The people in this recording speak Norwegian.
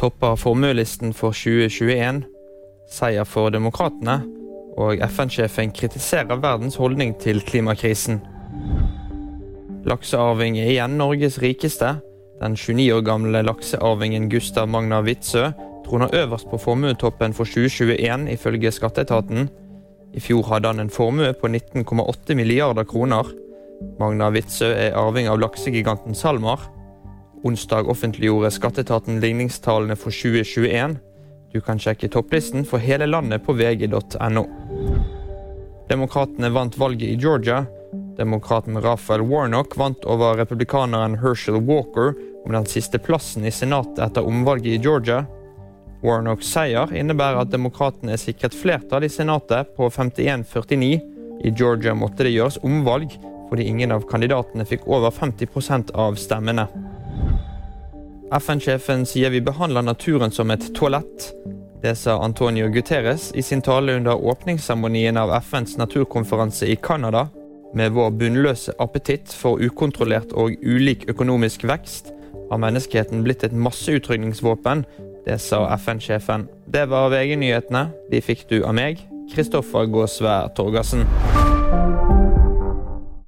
topper formuelisten for 2021. Seier for demokratene. Og FN-sjefen kritiserer verdens holdning til klimakrisen. Laksearving er igjen Norges rikeste. Den 29 år gamle laksearvingen Gustav Magna Witzøe troner øverst på formuetoppen for 2021, ifølge skatteetaten. I fjor hadde han en formue på 19,8 milliarder kroner. Magna Witzøe er arving av laksegiganten SalMar. Onsdag offentliggjorde skatteetaten ligningstallene for 2021. Du kan sjekke topplisten for hele landet på vg.no. Demokratene vant valget i Georgia. Demokraten Raphael Warnock vant over republikaneren Herschel Walker om den siste plassen i senatet etter omvalget i Georgia. Warnocks seier innebærer at demokratene er sikret flertall i senatet på 51-49. I Georgia måtte det gjøres omvalg fordi ingen av kandidatene fikk over 50% av stemmene. FN-sjefen sier vi behandler naturen som et toalett. Det sa Antonio Guterres i sin tale under åpningsseremonien av FNs naturkonferanse i Canada. Med vår bunnløse appetitt for ukontrollert og ulik økonomisk vekst har menneskeheten blitt et masseutrydningsvåpen. Det sa FN-sjefen. Det var VG-nyhetene. De fikk du av meg, Kristoffer Gåsvær Torgersen.